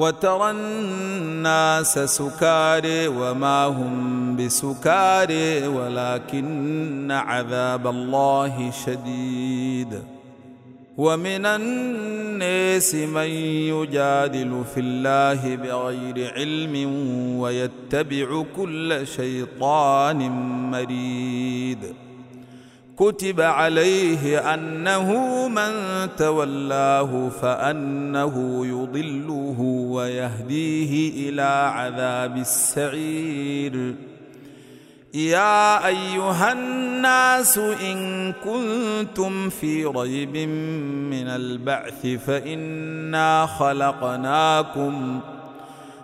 وترى الناس سكاري وما هم بسكاري ولكن عذاب الله شديد. ومن الناس من يجادل في الله بغير علم ويتبع كل شيطان مريد. كتب عليه أنه من تولاه فأنه يضله ويهديه إلى عذاب السعير. يا أيها الناس إن كنتم في ريب من البعث فإنا خلقناكم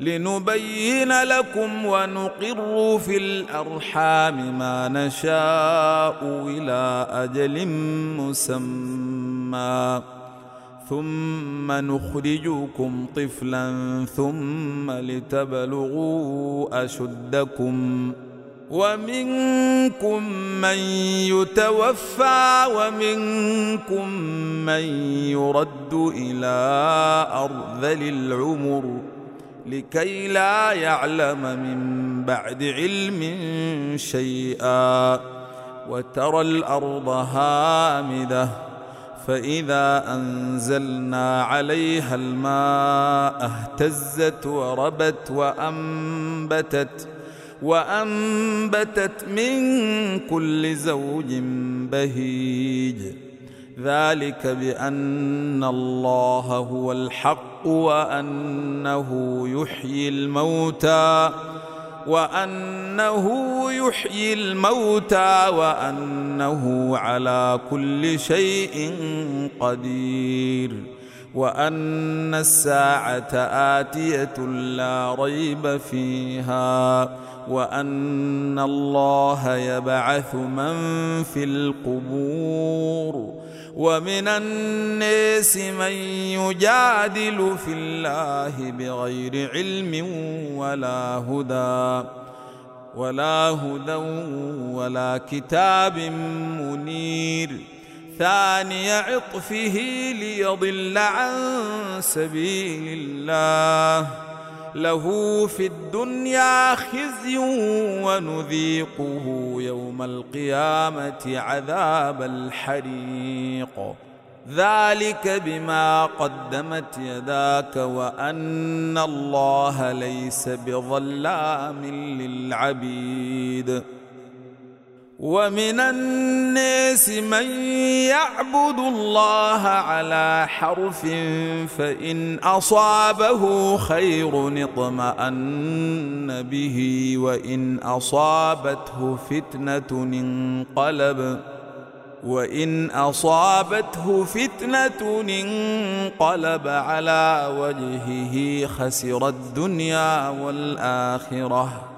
لنبين لكم ونقر في الأرحام ما نشاء إلى أجل مسمى. ثم نخرجكم طفلا ثم لتبلغوا أشدكم. ومنكم من يتوفى ومنكم من يرد إلى أرذل العمر. لكي لا يعلم من بعد علم شيئا. وترى الأرض هامدة فإذا أنزلنا عليها الماء اهتزت وربت وأنبتت وأنبتت من كل زوج بهيج. ذلك بأن الله هو الحق وأنه يحيي الموتى وأنه يحيي الموتى وأنه على كل شيء قدير وأن الساعة آتية لا ريب فيها وأن الله يبعث من في القبور ومن الناس من يجادل في الله بغير علم ولا هدى ولا هدى ولا كتاب منير. ثاني عطفه ليضل عن سبيل الله. له في الدنيا خزي ونذيقه يوم القيامة عذاب الحريق. ذلك بما قدمت يداك وأن الله ليس بظلام للعبيد. ومن الناس من يعبد الله على حرف فإن أصابه خير اطمأن به وإن أصابته فتنة انقلب وإن أصابته فتنة انقلب على وجهه خسر الدنيا والآخرة.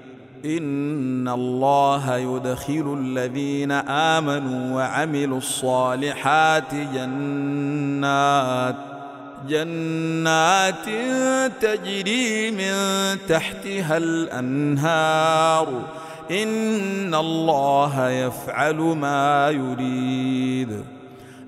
إن الله يدخل الذين آمنوا وعملوا الصالحات جنات جنات تجري من تحتها الأنهار. إن الله يفعل ما يريد.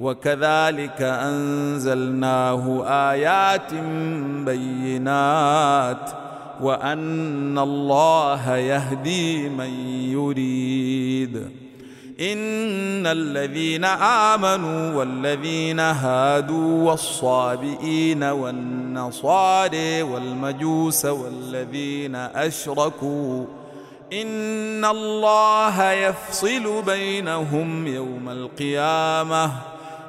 وكذلك أنزلناه آيات بينات وأن الله يهدي من يريد. إن الذين آمنوا والذين هادوا والصابئين والنصارى والمجوس والذين أشركوا إن الله يفصل بينهم يوم القيامة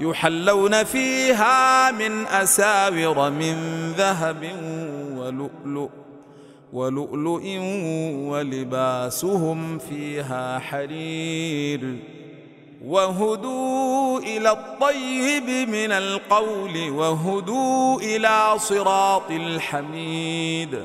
يحلون فيها من أساور من ذهب ولؤلؤ ولؤلؤ ولباسهم فيها حرير. وهدوا إلى الطيب من القول وهدوا إلى صراط الحميد.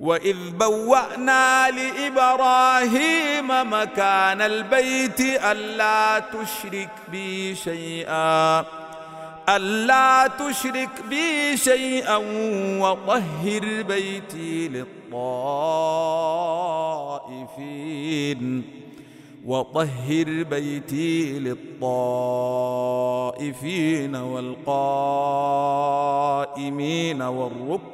وإذ بوأنا لإبراهيم مكان البيت ألا تشرك بي شيئا ألا تشرك بي شيئا وطهر بيتي للطائفين وطهر بيتي للطائفين والقائمين والركع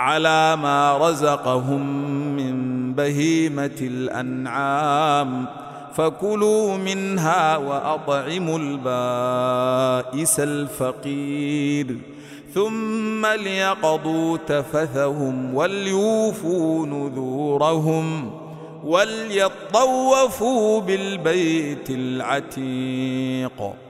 على ما رزقهم من بهيمة الأنعام. فكلوا منها وأطعموا البائس الفقير. ثم ليقضوا تفثهم وليوفوا نذورهم وليطوفوا بالبيت العتيق.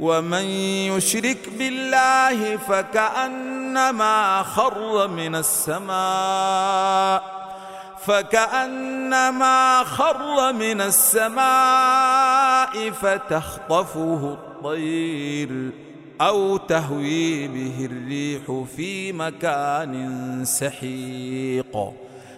ومن يشرك بالله فكأنما خر من السماء فكأنما خر من السماء فتخطفه الطير أو تهوي به الريح في مكان سحيق.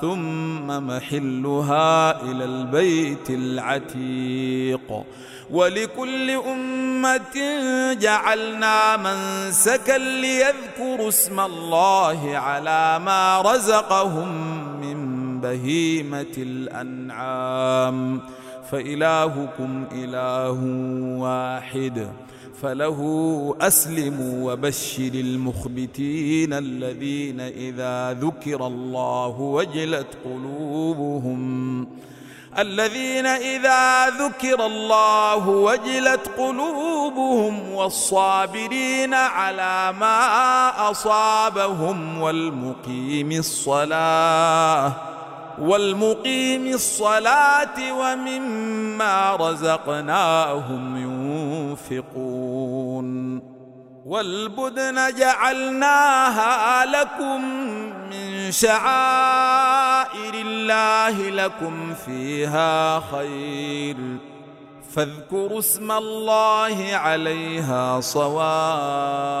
ثم محلها إلى البيت العتيق. ولكل أمة جعلنا منسكا ليذكروا اسم الله على ما رزقهم من بهيمة الأنعام. فإلهكم إله واحد. فله أسلموا وبشر المخبتين الذين إذا ذكر الله وجلت قلوبهم الذين إذا ذكر الله وجلت قلوبهم والصابرين على ما أصابهم والمقيم الصلاة والمقيم الصلاة ومما رزقناهم ينفقون والبدن جعلناها لكم من شعائر الله لكم فيها خير فاذكروا اسم الله عليها صواف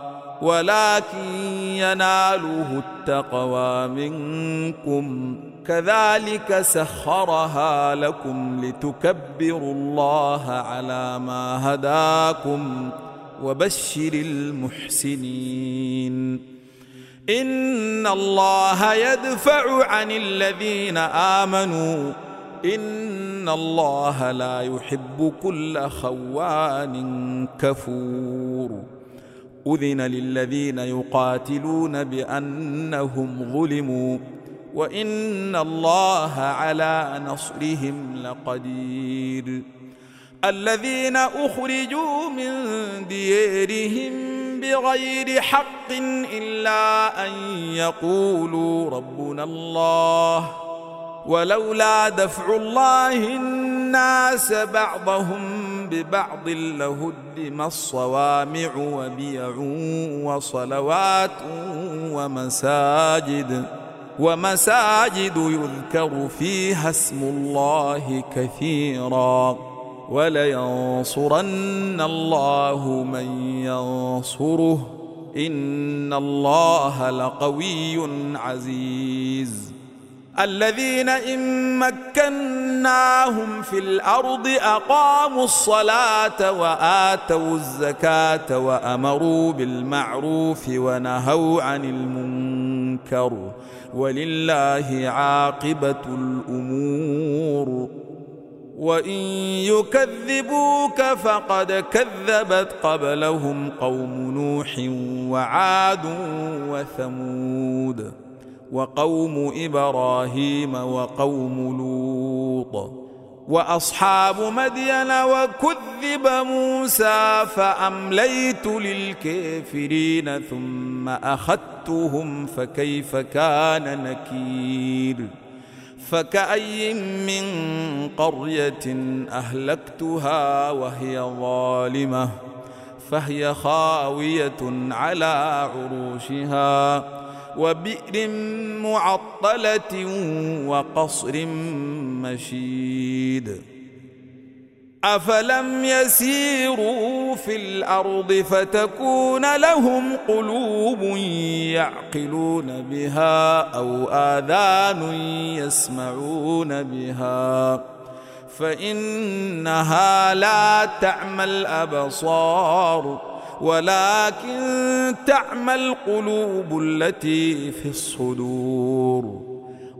ولكن يناله التقوى منكم. كذلك سخرها لكم لتكبروا الله على ما هداكم وبشر المحسنين. إن الله يدفع عن الذين آمنوا. إن الله لا يحب كل خوان كفور. أذن للذين يقاتلون بأنهم ظلموا وإن الله على نصرهم لقدير. الذين أخرجوا من ديارهم بغير حق إلا أن يقولوا ربنا الله ولولا دفع الله الناس بعضهم ببعض لهدم الصوامع وبيع وصلوات ومساجد ومساجد يذكر فيها اسم الله كثيرا. ولينصرن الله من ينصره إن الله لقوي عزيز. الذين إن مكناهم في الأرض أقاموا الصلاة وآتوا الزكاة وأمروا بالمعروف ونهوا عن المنكر ولله عاقبة الأمور. وإن يكذبوك فقد كذبت قبلهم قوم نوح وعاد وثمود. وقوم إبراهيم وقوم لوط وأصحاب مدين وكذب موسى فأمليت للكافرين ثم أخذتهم فكيف كان نكير فكأي من قرية أهلكتها وهي ظالمة فهي خاوية على عروشها وبئر معطلة وقصر مشيد. أفلم يسيروا في الأرض فتكون لهم قلوب يعقلون بها أو آذان يسمعون بها. فإنها لا تعمى الأبصار. ولكن تعمى القلوب التي في الصدور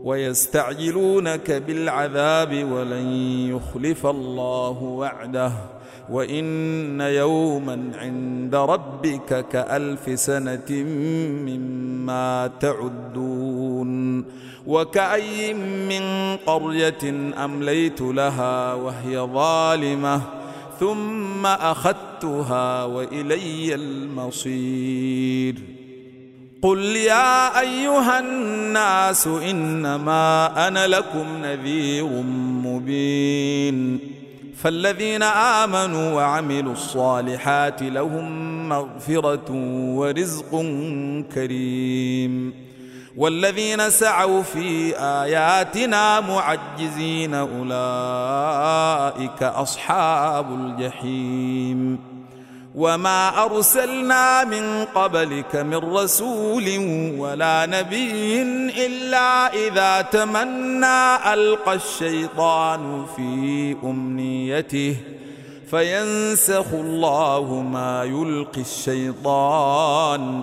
ويستعجلونك بالعذاب ولن يخلف الله وعده وإن يوما عند ربك كألف سنة مما تعدون وكأي من قرية أمليت لها وهي ظالمة ثم أخذتها وإلي المصير. قل يا أيها الناس إنما أنا لكم نذير مبين. فالذين آمنوا وعملوا الصالحات لهم مغفرة ورزق كريم. والذين سعوا في آياتنا معجزين أولئك أصحاب الجحيم. وما أرسلنا من قبلك من رسول ولا نبي إلا إذا تمنى ألقى الشيطان في أمنيته فينسخ الله ما يلقي الشيطان.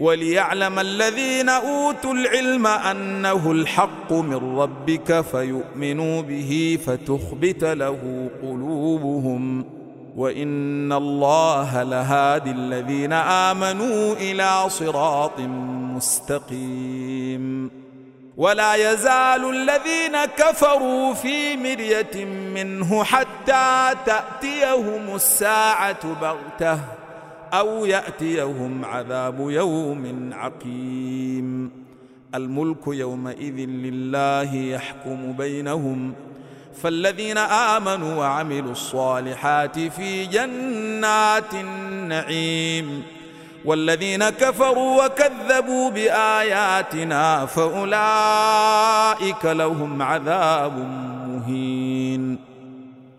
وليعلم الذين أوتوا العلم أنه الحق من ربك فيؤمنوا به فتخبت له قلوبهم وإن الله لهادي الذين آمنوا إلى صراط مستقيم. ولا يزال الذين كفروا في مرية منه حتى تأتيهم الساعة بغتة أو يأتيهم عذاب يوم عقيم. الملك يومئذ لله يحكم بينهم. فالذين آمنوا وعملوا الصالحات في جنات النعيم. والذين كفروا وكذبوا بآياتنا فأولئك لهم عذاب مهين.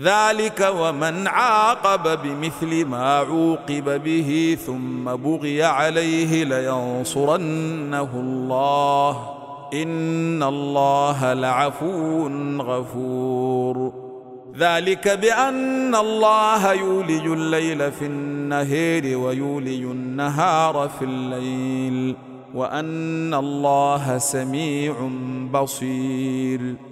ذلك ومن عاقب بمثل ما عوقب به ثم بغي عليه لينصرنه الله. إن الله لعفو غفور. ذلك بأن الله يولج الليل في النهار ويولج النهار في الليل وأن الله سميع بصير.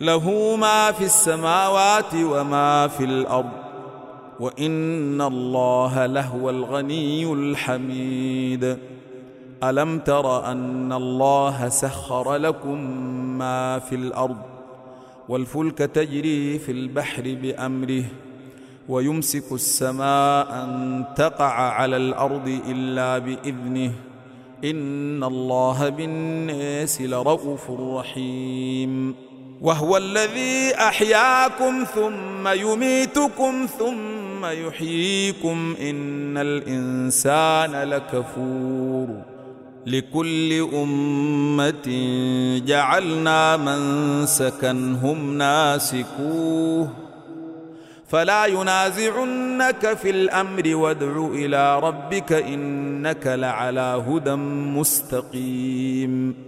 له ما في السماوات وما في الأرض وإن الله لهو الغني الحميد. ألم تر أن الله سخر لكم ما في الأرض والفلك تجري في البحر بأمره ويمسك السماء أن تقع على الأرض إلا بإذنه. إن الله بالناس لرءوف رحيم. وهو الذي أحياكم ثم يميتكم ثم يحييكم إن الإنسان لكفور لكل أمة جعلنا منسكا هم ناسكوه فلا ينازعنك في الأمر وادع إلى ربك إنك لعلى هدى مستقيم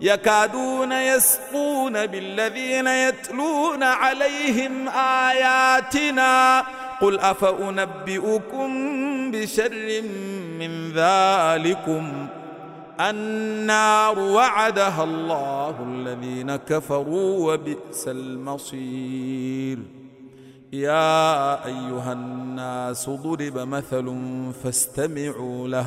يكادون يسقون بالذين يتلون عليهم آياتنا. قل أفأنبئكم بشر من ذلكم؟ النار وعدها الله الذين كفروا وبئس المصير. يا أيها الناس ضرب مثل فاستمعوا له.